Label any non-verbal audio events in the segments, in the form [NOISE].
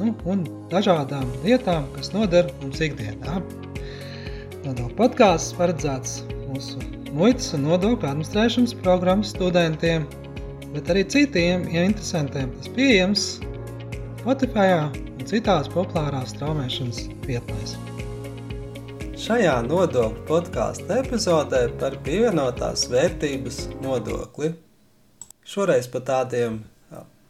nu, un dažādām lietām, kas noder mums ikdienā. Nodokļu podkāsts paredzēts mūsu muitas un nodokļu administrēšanas programmas studentiem, bet arī citiem ja interesantiem. Tas pieejams Spotify un citās populārās straumēšanas vietnēs. Šajā nodokļu podkāstu epizodē par pievienotās vērtības nodokli. Šoreiz par tādiem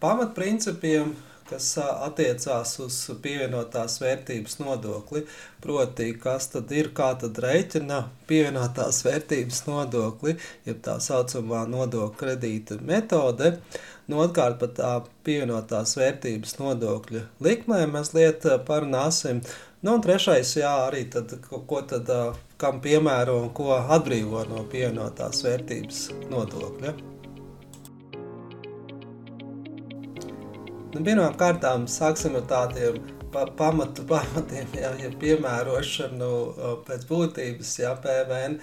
pamatprincipiem, kas attiecās uz pievienotās vērtības nodokli. Proti, kas tad ir, kā tad reiķina pievienotās vērtības nodokli, jeb tā saucamā nodokļa kredīta metode. Nu, atkārt par tā pievienotās vērtības nodokļa likmēm mazliet parunāsim. Nu, un trešais, jā, arī tad, ko, ko tad, kam piemēro un ko atbrīvo no pievienotās vērtības nodokļa. Nu, Pirmām kārtām sāksim ar tādiem pa, pamatu [LAUGHS] pamatiem, jā, ja piemērošanu pēc būtības, jā, PVN,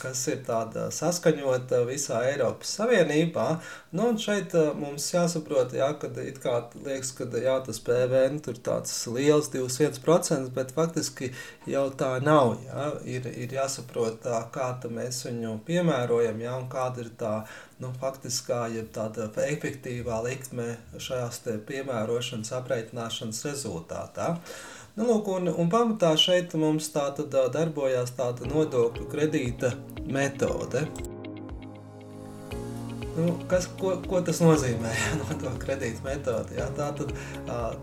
kas ir tāda saskaņota visā Eiropas Savienībā. Nu, un šeit mums jāsaprot, jā, kad it kā liekas, ka jā, tas PVN tur tāds liels 21%, bet faktiski jau tā nav, jā. Ir, ir jāsaprot, kā mēs viņu piemērojam, jā, un kāda ir tā nu, faktiskā, ja tāda efektīvā likme šajās piemērošanas, aprēķināšanas rezultātā. Nu, lūk, un, un pamatā šeit mums tā tad darbojās tāda nodokļu kredīta metode. Nu, kas, ko, ko tas nozīmē? [LAUGHS] Nodokļu kredīta metode. Jā, tā tad,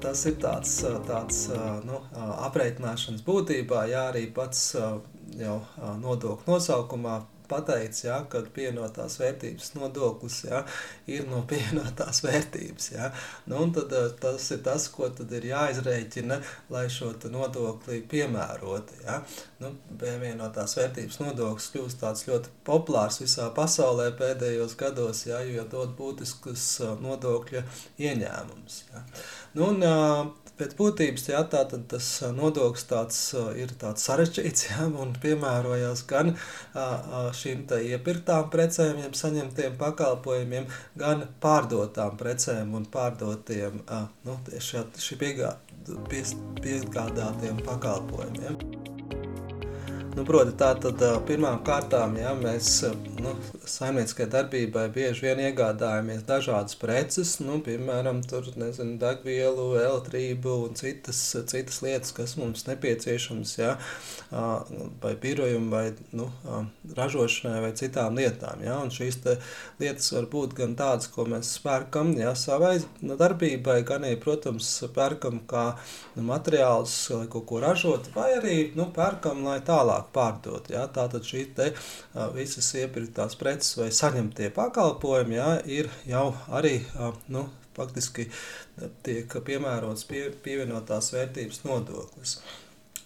tas ir tāds, tāds nu, aprēķināšanas būtībā, jā, arī pats jau nodokļu nosaukumā pateicis, ja, ka pievienotās vērtības nodoklis ja, ir no [LAUGHS] pievienotās vērtības. Ja. Nu, tad, eh, tas ir tas, ko ir jāizrēķina, lai šo nodokli piemērotu. Ja. Nu, pievienotās vērtības nodoklis kļūst tāds ļoti populārs visā pasaulē pēdējos gados, ja, jo dod būtiskus eh, nodokļa ieņēmumus. Ja. Nu, un, eh, Pēc būtības jā, tā, tas nodoklis tāds, ir tāds sarežģīts [LAUGHS] jā, un piemērojas gan šīm iepirktām precēm, jeb saņemtiem pakalpojumiem, gan pārdotām precēm un pārdotiem nu, šī piegā, piegādātiem pakalpojumiem. Nu, proti, tā tad pirmām kārtām ja, mēs nu, saimnieciskajai darbībai bieži vien iegādājamies dažādas preces, nu, piemēram, tur, nezinu, degvielu, elektrību un citas, citas lietas, kas mums nepieciešamas, ja, vai birojumu, vai nu, ražošanai, vai citām lietām. Ja, un šīs lietas var būt gan tādas, ko mēs pērkam ja, savai nu, darbībai, gan arī, protams, pērkam kā nu, materiālus, lai kaut ko ražot, vai arī nu, pērkam, lai tālāk pārdot. Ja. Tātad šīs te, visas iepirktās preces vai saņemtie pakalpojumi, jā, ir jau arī nu, faktiski tiek piemērots pie, pievienotās vērtības nodoklis.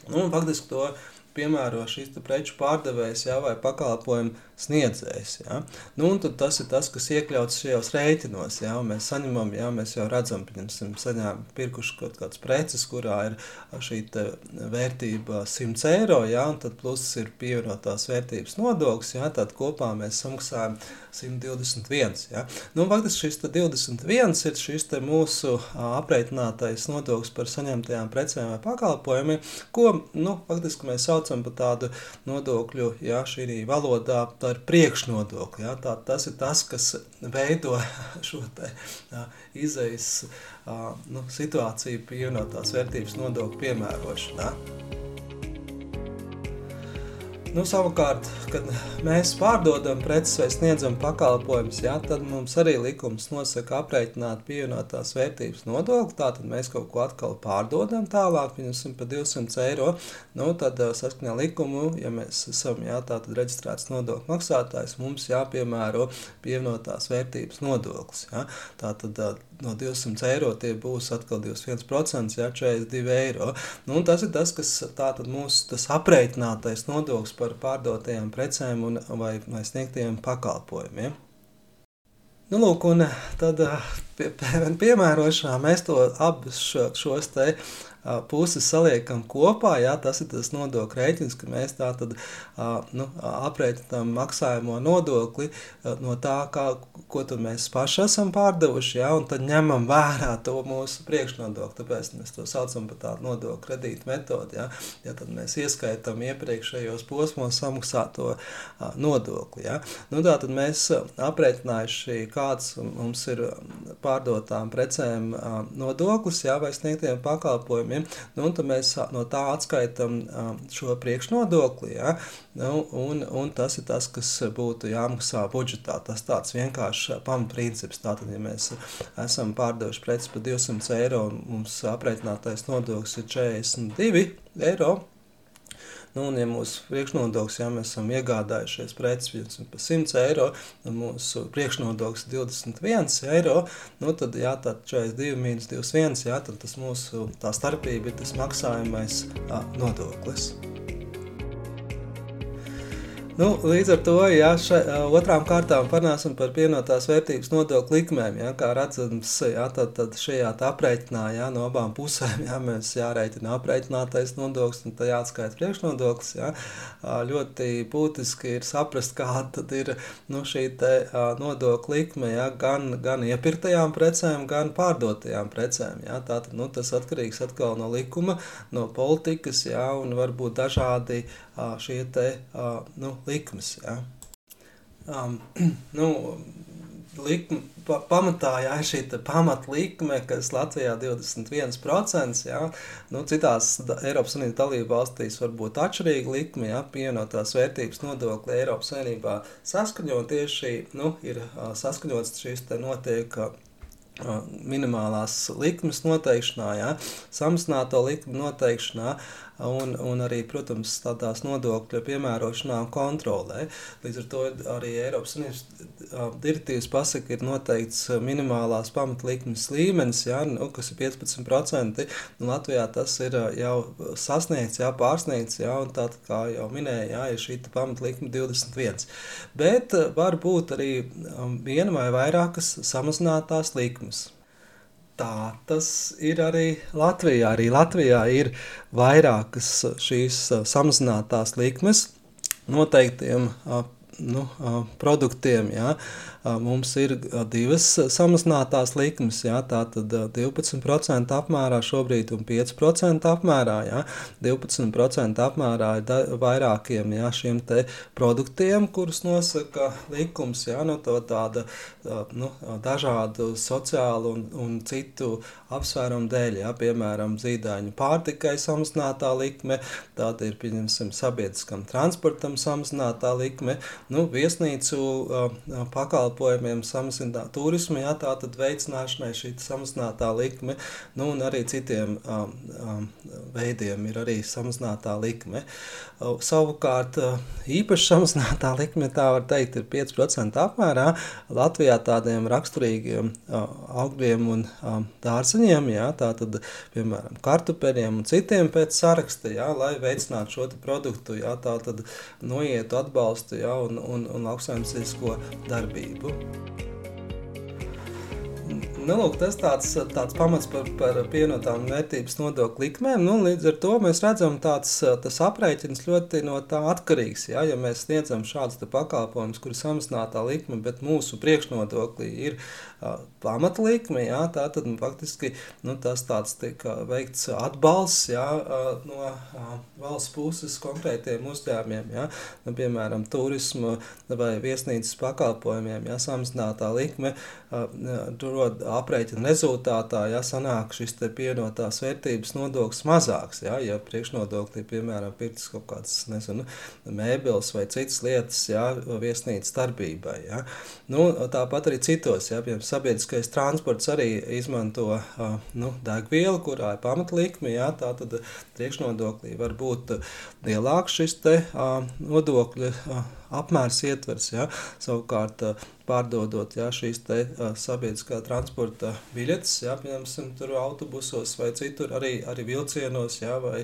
Nu, faktiski to piemēro šis preču pārdevējs jā, vai pakalpojumu sniedzējs. Ja? Nu, tas ir tas, kas iekļauts šajos rēķinos. Ja? Mēs saņemam, ja mēs jau redzam, ka pirkuši kaut kādas preces, kurā ir šī vērtība 100 eiro, ja? un tad plus ir pievienotās vērtības nodoklis, ja? tad kopā mēs samaksājam 121. Ja? Nu, faktiski šis 21 ir šis mūsu apreitinātais nodoklis par saņemtajām precēm vai pakalpojumiem, ko nu, faktiski mēs saucam par tādu nodokļu, ja šī valodā par priekšnodokli. Ja? Tā, tas ir tas, kas veido [LAUGHS] šo te, ja, izejas nu, situāciju pievienotās vērtības nodokļu piemērošanā. Nu, savukārt, kad mēs pārdodam preces vai sniedzam pakalpojumus, ja, tad mums arī likums nosaka aprēķināt pievienotās vērtības nodokli. Tātad mēs kaut ko atkal pārdodam tālāk, pieņemsim par 200 eiro. Nu, tad saskaņā likumu, ja mēs esam jā, reģistrēts nodokļu maksātājs, mums jāpiemēro pievienotās vērtības nodoklis. Ja. Tātad no 200 eiro tie būs atkal 21%, ja 42 eiro. Nu, tas ir tas, kas tātad mūsu aprēķinātais nodoklis par pārdotajām precēm un, vai, vai sniegtajiem pakalpojumiem. Nu, lūk, un tad pie, pie, piemērošanā mēs to abus šo, šos te puses saliekam kopā, jā, tas ir tas nodokļu rēķins, ka mēs tā tad nu, aprēķinām maksājumu nodokli no tā, kā, ko mēs paši esam pārdevuši, jā, un tad ņemam vērā to mūsu priekšnodokli. Tāpēc mēs to saucam par tādu nodokļu kredītu metodi. Jā. Ja tad mēs ieskaitām iepriekšējos posmos samaksāto nodokli. Jā. Nu, tā tad mēs aprēķinājuši, kāds mums ir pārdotām precēm nodoklis jā, vai sniegtiem pakalpojumiem uzņēmumiem, nu, tad mēs no tā atskaitām šo priekšnodokli. Ja? Nu, un, un tas ir tas, kas būtu jāmaksā budžetā. Tas tāds vienkāršs pamatprincips. Tātad, ja mēs esam pārdevuši preces par 200 eiro un mums aprēķinātais nodoklis ir 42 eiro, Nu, un, ja mūsu priekšnodoklis, ja mēs esam iegādājušies preces par 100 eiro, un mūsu priekšnodoklis ir 21 eiro, nu, tad, jā, tad 42 mīnus 21, jā, tad tas mūsu tā starpība ir tas maksājumais nodoklis. Nu, līdz ar to jā, še, otrām kārtām parunāsim par pienotās vērtības nodokļu likmēm. Jā, kā redzams, jā, tad, tad šajā aprēķinā jā, no abām pusēm jā, mēs jārēķina aprēķinātais nodoklis un tā jāatskaita priekšnodoklis. Jā. Ļoti būtiski ir saprast, kāda ir nu, šī te, nodokļu likme jā, gan, gan iepirktajām precēm, gan pārdotajām precēm. Jā. Tātad, nu, tas atkarīgs atkal no likuma, no politikas jā, un varbūt dažādi šie te, nu, likmes. Ja. Um, [CLEARS THROAT] nu, likme, pa, pamatā jā, ir šī pamatlikme, kas Latvijā ir 21%. Jā, nu, citās Eiropas Savienības dalību valstīs var būt atšķirīga likme, ja pievienotās vērtības nodokļi Eiropas Savienībā saskaņot tieši nu, ir saskaņots šīs notiek minimālās likmes noteikšanā, ja, samazināto likmu noteikšanā, un, un arī, protams, tādās nodokļu piemērošanā un kontrolē. Līdz ar to arī Eiropas Savienības direktīvas pasaka, ir noteikts minimālās pamatlikmes līmenis, ja, nu, kas ir 15%. Nu, Latvijā tas ir jau sasniegts, jā, pārsniegts, jā, un tā kā jau minēja, jā, ir šī pamatlikme 21. Bet var būt arī viena vai vairākas samazinātās likmes tā tas ir arī Latvijā. Arī Latvijā ir vairākas šīs samazinātās likmes noteiktiem nu, produktiem. Ja. Mums ir divas samazinātās likmes, jā, tātad 12% apmērā šobrīd un 5% apmērā. Jā. 12% apmērā ir vairākiem jā, šiem produktiem, kurus nosaka likums, jā, no to tāda nu, dažādu sociālu un, un citu apsvērumu dēļ, jā, piemēram, zīdaiņu pārtikai samazinātā likme, tāda ir, pieņemsim, sabiedriskam transportam samazinātā likme, nu, viesnīcu uh, pakalpojumiem samazināt turismu, jā, tā tad veicināšanai šī samazinātā likme, nu, un arī citiem um, um, veidiem ir arī samazinātā likme. Uh, savukārt, uh, īpaši samazinātā likme, tā var teikt, ir 5% apmērā. Latvijā tādiem raksturīgiem uh, augļiem un um, dārzeņiem, jā, tā tad, piemēram, kartupeļiem un citiem pēc saraksta, jā, lai veicinātu šo produktu, jā, tā tad noietu atbalstu, jā, un, un, un lauksaimniecisko darbību. Nu, lūk, tas tāds, tāds pamats par, par pienotām vērtības nodokļu likmēm. Nu, līdz ar to mēs redzam, ka tas aprēķins ļoti no tā atkarīgs. Ja, ja mēs sniedzam šādus pakalpojumus, kur samazinātā likme, bet mūsu priekšnodokļi ir pamatlikmi, jā, tā tad nu, faktiski nu, tas tāds tiek veikts atbalsts jā, no valsts puses konkrētiem uzņēmiem, jā, nu, piemēram, turismu vai viesnīcas pakalpojumiem, jā, samazinātā likme dod aprēķina rezultātā, jā, sanāk šis te pienotās vērtības nodoklis mazāks, jā, ja priekšnodokļi, piemēram, pirks kaut kāds, nezinu, mēbeles vai citas lietas, jā, viesnīcas darbībai, jā. Nu, tāpat arī citos, jā, piemēram, sabiedriskais transports arī izmanto nu, degvielu, kurā ir pamatlikme. Jā, tā tad priekšnodoklī var būt lielāks šis te, nodokļu apmērs ietvers. Jā. Savukārt, pārdodot jā, šīs te, sabiedriskā transporta biļetes, jā, piemēram, tur autobusos vai citur, arī, arī vilcienos, jā, vai,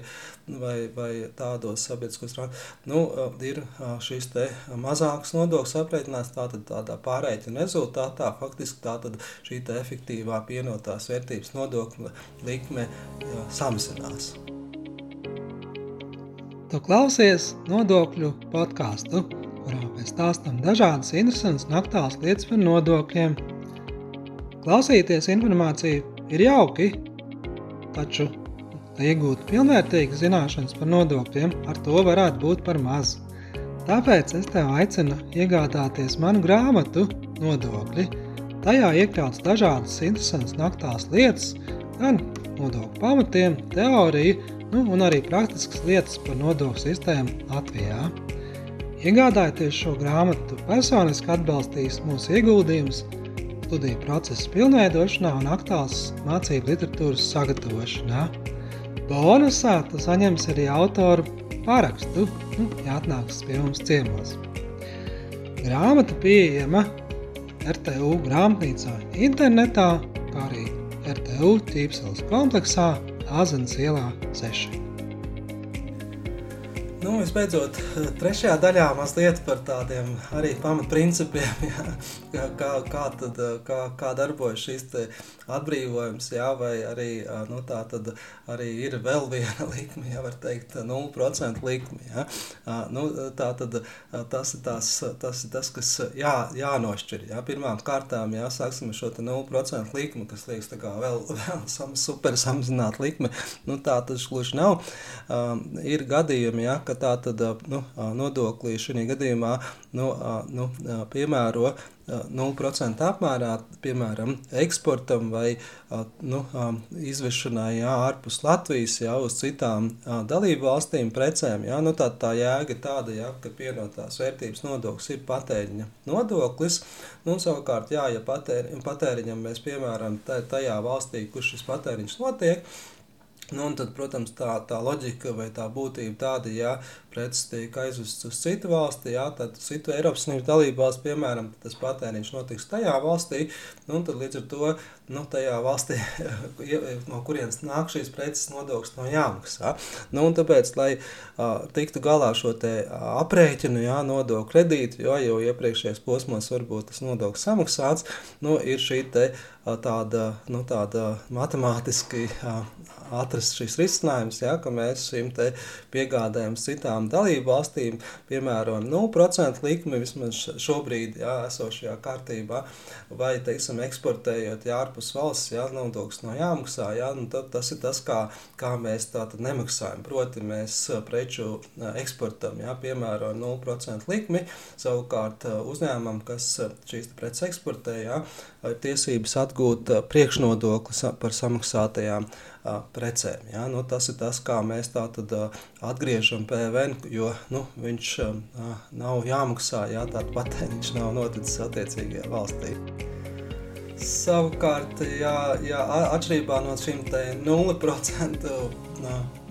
vai, vai tādos sabiedriskos transportos, nu, ir šīs te mazākas nodokļas aprēķināts tātad tādā pārēķina rezultātā, faktiski tātad šī te efektīvā pienotās vērtības nodokļa likme jā, samazinās. Tu klausies nodokļu podkāstu kurā mēs stāstām dažādas interesantas un aktuālas lietas par nodokļiem. Klausīties informāciju ir jauki, taču, lai iegūtu pilnvērtīgas zināšanas par nodokļiem, ar to varētu būt par maz. Tāpēc es tev aicinu iegādāties manu grāmatu Nodokļi. Tajā iekļauts dažādas interesantas un aktuālas lietas, gan nodokļu pamatiem, teoriju, nu, un arī praktiskas lietas par nodokļu sistēmu Latvijā. Iegādājoties šo grāmatu, personiski atbalstīs mūsu ieguldījumus studiju procesa pilnveidošanā un aktuāls mācību literatūras sagatavošanā. Bonusā tu saņemsi arī autoru parakstu, nu, ja atnāks pie mums ciemos. Grāmata pieejama RTU grāmatnīcā internetā, kā arī RTU ķīpseles kompleksā Āzenes ielā 6. Nu, visbeidzot, trešajā daļā mazliet par tādiem arī pamatprincipiem, [LAUGHS] jā, kā, kā, tad, kā, kā darbojas šis atbrīvojums, jā, vai arī, nu, tā tad arī ir vēl viena [LAUGHS] likme, jā, var teikt, 0% likme, jā. Nu, tā tad tas ir tas, ir tas kas jā, jānošķir, jā. Pirmām kārtām, jā, sāksim šo te 0% likmi, kas liekas tā kā vēl, [LAUGHS] vēl sam, super samazināt likme, nu, tā tas gluži nav. Um, ir gadījumi, jā, ka tā tad nu, nodoklī šī gadījumā nu, nu, piemēro 0% apmērā, piemēram, eksportam vai nu, izvešanai jā, ārpus Latvijas, jā, uz citām dalību valstīm precēm. Jā, nu, tā, tā jēga tāda, jā, ka pienotās vērtības nodoklis ir patēriņa nodoklis. Nu, savukārt, jā, ja patēri, patēriņam mēs piemēram tajā valstī, kur šis patēriņš notiek, Nu, tad, protams, tā, tā loģika vai tā būtība tāda, ja preces tiek aizvests uz citu valsti, jā, tad citu Eiropas Savienības dalību valsts, piemēram, tas patēriņš notiks tajā valstī, nu, tad līdz ar to nu, tajā valstī, [LAUGHS] no kurienes nāk šīs preces nodoklis, no jāmaksā. Nu, un tāpēc, lai uh, tiktu galā šo te aprēķinu, jā, nodokļu kredītu, jo jau iepriekšējos posmos varbūt tas nodoklis samaksāts, nu, ir šī te tāda, nu, tāda matemātiski uh, atrast šis risinājums, jā, ka mēs šīm te piegādēm citām dalību valstīm piemērojam 0% likmi vismaz šobrīd jā, esošajā kārtībā, vai, teiksim, eksportējot jā, ārpus valsts, jā, nodoklis no jāmaksā, jā, nu, tad tas ir tas, kā, kā mēs tātad nemaksājam. Proti mēs preču eksportam, jā, piemērojam 0% likmi, savukārt uzņēmumam, kas šīs preces eksportē, jā, tiesības atgūt priekšnodoklis par samaksātajām precēm. Ja? Nu, tas ir tas, kā mēs tā tad atgriežam PVN, jo nu, viņš nav jāmaksā, ja tāda patēriņš [LAUGHS] nav noticis attiecīgajā valstī. Savukārt, jā, jā, atšķirībā no šīm 0%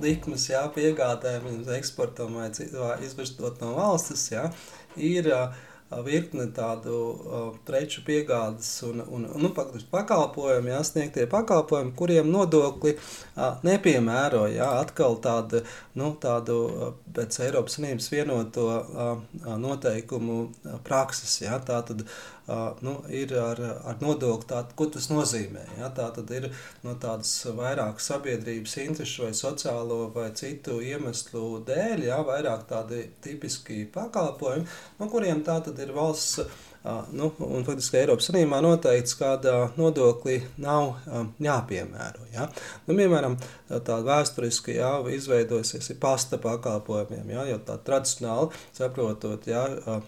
likmes jā, piegādēm, eksportam vai izvežot no valstis, jā, ir uh, virkne tādu uh, preču piegādes un, un, un nu, pakalpojumu, jā, sniegtie pakalpojumi, kuriem nodokli uh, nepiemēro. Jā, atkal tāda, nu, tādu uh, pēc Eiropas Savienības vienoto noteikumu prakses. Jā, tā tad uh, nu, ir ar, ar nodokli, tā, ko tas nozīmē. Jā, tā tad ir no tādas vairāk sabiedrības interešu vai sociālo vai citu iemeslu dēļ, jā, vairāk tādi tipiski pakalpojumi, no kuriem tā tad ir valsts nu, un faktiski Eiropas Savienībā noteikts, kāda nodokļi nav jāpiemēro. Ja? Nu, piemēram, tāda vēsturiski jā, izveidojusies pasta pakalpojumiem, jā, jo tā tradicionāli saprotot, jā,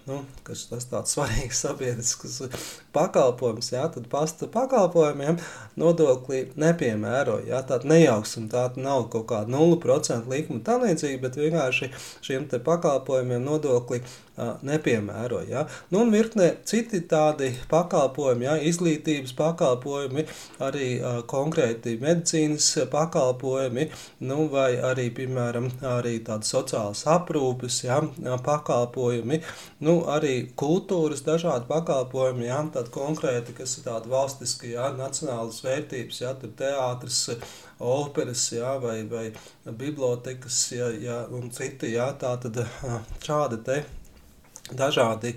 nu, kas tas tāds [LAUGHS] svarīgs sabiedrisks pakalpojums, jā, tad pasta pakalpojumiem nodokli nepiemēro, jā, tāda nejauksim, tāda nav kaut kāda 0% likuma tā līdzīgi, bet vienkārši šiem pakalpojumiem nodokli nepiemēro. Ja? Nu, un virkne citi tādi pakalpojumi, ja? izglītības pakalpojumi, arī uh, konkrēti medicīnas pakalpojumi, nu, vai arī, piemēram, arī tādas sociālas aprūpes ja? pakalpojumi, nu, arī kultūras dažādi pakalpojumi, ja? tādi konkrēti, kas ir tādi valstiski, ja? nacionālas vērtības, ja? tur teātris, operas, ja? vai, vai bibliotekas ja? Ja? un citi, ja? tā tad šādi te dažādi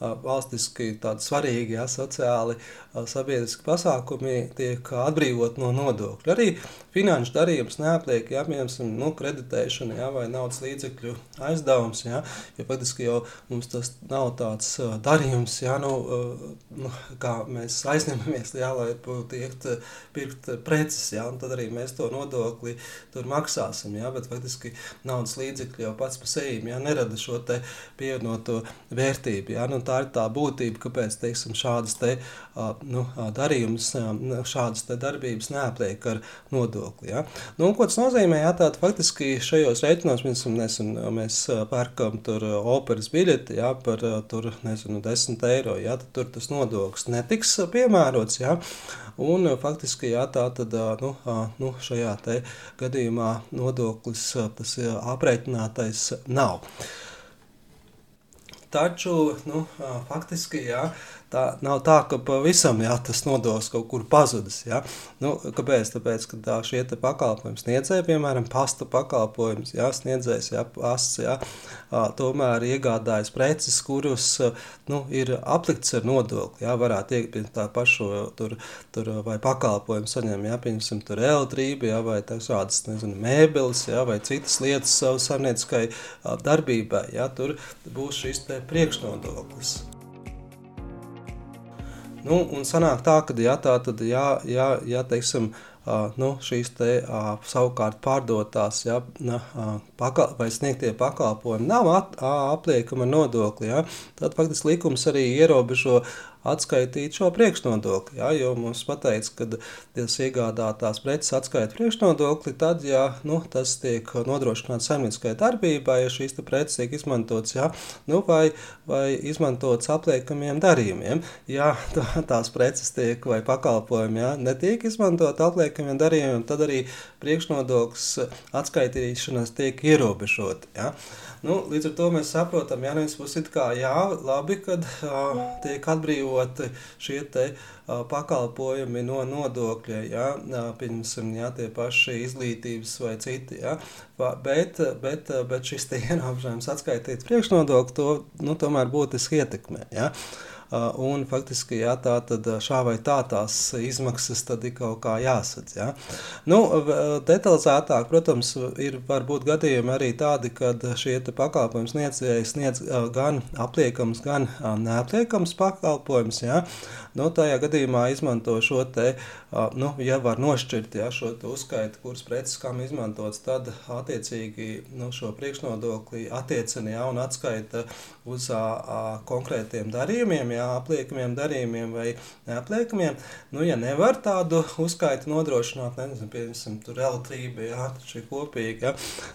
valstiski svarīgi, ja, sociāli, sabiedriski pasākumi tiek atbrīvot no nodokļu. Arī finanšu darījums neapliek, ja piemēram, nu, kreditēšana ja, vai naudas līdzekļu aizdevums. Ja, jo faktiski jau mums tas nav tāds uh, darījums, ja, nu, uh, nu, kā mēs aizņemamies, ja, lai tiekt pirkt preces, ja, un tad arī mēs to nodokli tur maksāsim. Ja, bet faktiski naudas līdzekļi jau pats par sevi ja, nerada šo pievienoto vērtību. Ja, nu, tā ir tā būtība, kāpēc teiksim, šādas te, uh, nu, darījumus, šādas darbības neapliek ar nodokli. Ja? Nu, ko tas nozīmē? Jā, tātad faktiski šajos reiķinos mēs, nesen, mēs pērkam tur operas biļeti ja, par tur, nezinu, 10 eiro. Ja, tur tas nodoklis netiks piemērots. Ja? Un faktiski jā, tā tad nu, nu, šajā gadījumā nodoklis tas aprēķinātais nav. Taču nu, faktiski jā, tā nav tā, ka pavisam jā, tas nodoklis kaut kur pazudis. Jā. Nu, kāpēc? Tāpēc, ka tā šie pakalpojumi sniedzēji, piemēram, pasta pakalpojums, jā, sniedzējs, jā, pasts, jā, tomēr iegādājas preces, kurus nu, ir aplikts ar nodokli. Jā, varētu iegūt tā pašu tur, tur vai pakalpojumu saņem, jā, pieņemsim, tur elektrība, jā, vai tādas, nezinu, mēbeles, jā, vai citas lietas savu saimnieciskai darbībai, jā, tur būs šis priekšnodoklis. Nu, un sanāk tā, ka jā, tā tad, jā, jā, jā teiksim, uh, nu, šīs te uh, savukārt pārdotās jā, uh, pakal, vai sniegtie pakalpojumi nav at, uh, apliekama nodokli, jā, tad faktiski likums arī ierobežo atskaitīt šo priekšnodokli. Ja, jo mums pateica, ka tas iegādātās preces atskaita priekšnodokli, tad, ja nu, tas tiek nodrošināts saimnieciskai darbībai, ja šīs preces tiek izmantotas ja, nu, vai, vai izmantotas apliekamiem darījumiem. Ja tā, tās preces tiek vai pakalpojumi ja, netiek izmantot apliekamiem darījumiem, tad arī priekšnodoklis atskaitīšanas tiek ierobežot. Ja. Nu, līdz ar to mēs saprotam, ja nevis būs it kā jā, labi, kad uh, tiek atbrīvoti šie te uh, pakalpojumi no nodokļa, ja, pirmsim, ja, tie paši izglītības vai citi, ja, bet, bet, bet šis [LAUGHS] ierobežojums atskaitīt priekšnodokli to, nu, tomēr būtiski ietekmē, ja. Uh, Un faktiski jā, tā tad šā vai tā tās izmaksas tad ir kaut kā jāsadz. Ja? Nu, detalizētāk, protams, ir varbūt gadījumi arī tādi, kad šie pakalpojums sniedzēji sniedz gan apliekams, gan neapliekams pakalpojums. Ja? Nu, tajā gadījumā izmanto šo te, nu, ja var nošķirt ja, šo uzskaitu, kuras preces kam izmantots, tad attiecīgi nu, šo priekšnodokli attiecina ja, un atskaita uz a, konkrētiem darījumiem, ja, apliekamiem darījumiem vai neapliekamiem. Nu, ja nevar tādu uzskaitu nodrošināt, nezinu, piemēram, tur elektrība, ja, taču ir kopīga, ja,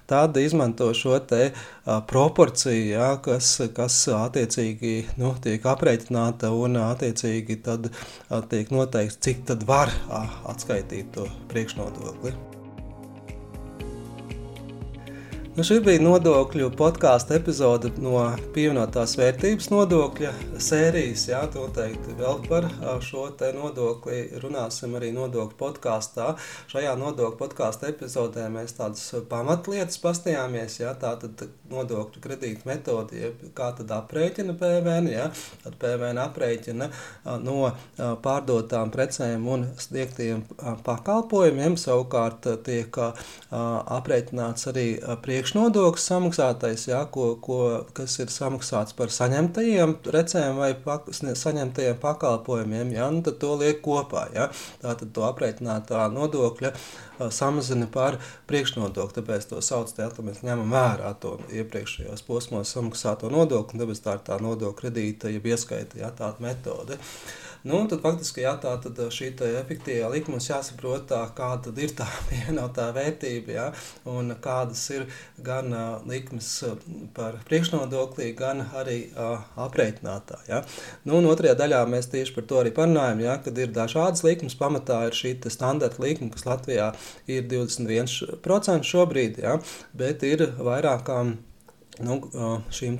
tad izmanto šo te a, proporciju, ja, kas, kas attiecīgi nu, tiek aprēķināta un attiecīgi tad a, tiek noteikts, cik tad var a, atskaitīt to priekšnodokli. Nu, šī bija nodokļu podkāstu epizode no pievienotās vērtības nodokļa sērijas. Jā, noteikti vēl par šo nodokli runāsim arī nodokļu podkāstā. Šajā nodokļu podkāstu epizodē mēs tādas pamatlietas pastījāmies. Jā, tā tad nodokļu kredīta metode, kā tad aprēķina PVN. Jā, tad PVN aprēķina no pārdotām precēm un sniegtiem pakalpojumiem. Savukārt tiek aprēķināts arī priekšlikums priekšnodoklis samaksātais, jā, ko, ko, kas ir samaksāts par saņemtajiem precēm vai pak, saņemtajiem pakalpojumiem, jā, nu, tad to liek kopā. Jā. Tātad to aprēķinātā nodokļa samazina par priekšnodokli. Tāpēc to sauc par tā, mēs ņemam vērā to iepriekšējos posmos samaksāto nodokli, un tāpēc tā ir tā nodokļa kredīta, ja ieskaita jā, tāda metode. Uh, Nu, tad faktiski jā, tā, tad šī efektīvā likuma mums jāsaprot, tā, kāda ir tā [LAUGHS] pievienotā vērtība jā, un kādas ir gan uh, likmes par priekšnodoklī, gan arī uh, aprēķinātā. Jā. Nu, un otrajā daļā mēs tieši par to arī parunājam, jā, kad ir dažādas likmes. Pamatā ir šī standarta likuma, kas Latvijā ir 21% šobrīd, jā, bet ir vairākām nu, šīm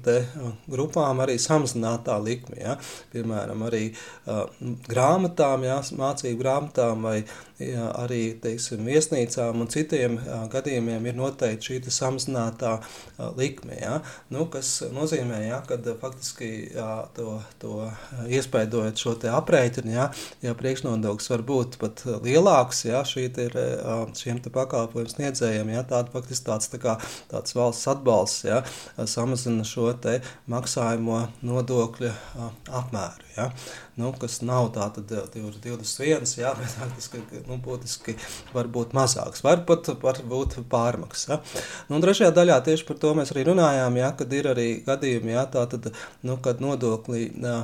grupām arī samazinātā likme. Ja? Piemēram, arī uh, grāmatām, ja? mācību grāmatām vai jā, arī teiksim, viesnīcām un citiem jā, gadījumiem ir noteikti šī samazinātā jā, likme. Jā, nu, kas nozīmē, jā, ka faktiski jā, to, to iespējot šo aprēķinu, jā, ja priekšnodoklis var būt pat lielāks jā, ir, šiem pakalpojumu sniedzējiem, jā, tāda faktiski tāds, tā kā, tāds valsts atbalsts jā, samazina šo maksājumu nodokļu apmēru. Ja? Nu, kas nav tāda 21, jā, [LAUGHS] bet faktiski nu, būtiski var būt mazāks. Var pat var būt pārmaks. Ja? Nu, trešajā daļā tieši par to mēs arī runājām, ja, kad ir arī gadījumi, ja, tā tad, nu, kad nodokli ne,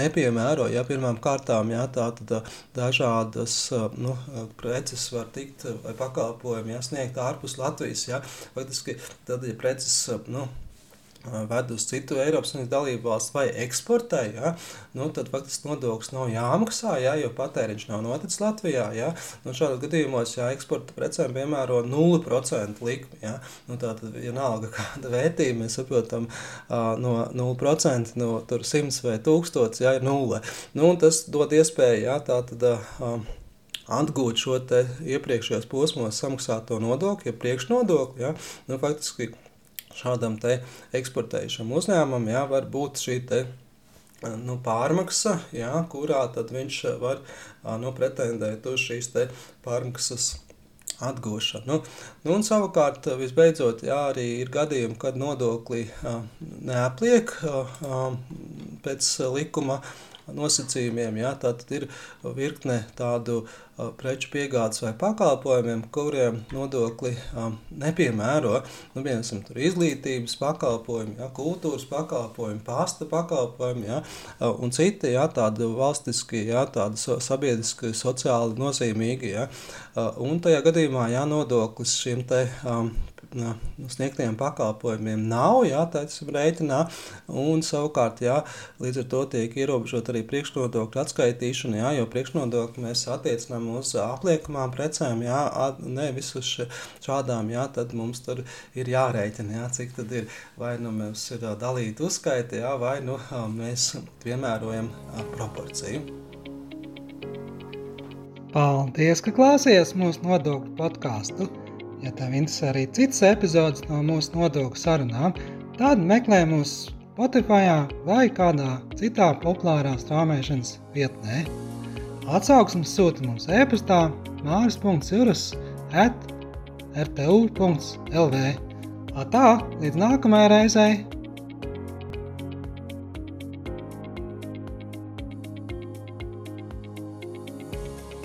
nepiemēro, ja pirmām kārtām, ja, tā tad dažādas nu, preces var tikt vai pakalpojumi ja, sniegt ārpus Latvijas. Ja? Faktiski tad, ja preces, nu, ved uz citu Eiropas Savienības dalību valstu vai eksportē, ja, nu, tad faktiski nodoklis nav jāmaksā, ja, jo patēriņš nav noticis Latvijā. Ja. Nu, šādos gadījumos, ja eksporta precēm piemēro 0% likmi, ja, nu, tad vienalga [LAUGHS] kāda vērtība, mēs saprotam, no 0% no 100 vai 1000 ja, ir 0. Nu, tas dod iespēju, ja, tā tad. Atgūt šo iepriekšējos posmos samaksāto nodokli, ja priekšnodokli. Ja, nu, faktiski šādam eksportējušam uzņēmumam jā, var būt šī te, nu, pārmaksa, jā, kurā viņš var nu, pretendēt uz šīs pārmaksas atgūšanu. Nu, nu, un savukārt, visbeidzot, jā, arī ir gadījumi, kad nodokli neapliek pēc likuma nosacījumiem. Ja, tad ir virkne tādu preču piegādes vai pakalpojumiem, kuriem nodokli nepiemēro. Nu, piemēram, izglītības pakalpojumi, ja, kultūras pakalpojumi, pasta pakalpojumi uh, un citi ja, tādi valstiski, ja, tādi sabiedriski, sociāli nozīmīgi. Uh, un tajā gadījumā ja, nodoklis šiem te, um, sniegtiem pakalpojumiem nav, jā, teiksim, rēķinā, un savukārt, jā, līdz ar to tiek ierobežot arī priekšnodokļu atskaitīšana, jā, jo priekšnodokļu mēs attiecinām uz apliekamām precēm, jā, nevis uz šādām, jā, tad mums tur ir jārēķina, jā, cik tad ir, vai nu mums ir dalīta uzskaita, jā, vai nu mēs piemērojam proporciju. Paldies, ka klausījāties mūsu nodokļu podkāstu. Ja tev interesē arī citas epizodes no mūsu nodokļu sarunām, tad meklē mūs Spotify vai kādā citā populārā strāmošanas vietnē. Atsauksmes sūta mums e-pastā māris.cirus at rtu.lv. Tā, līdz nākamajai reizei!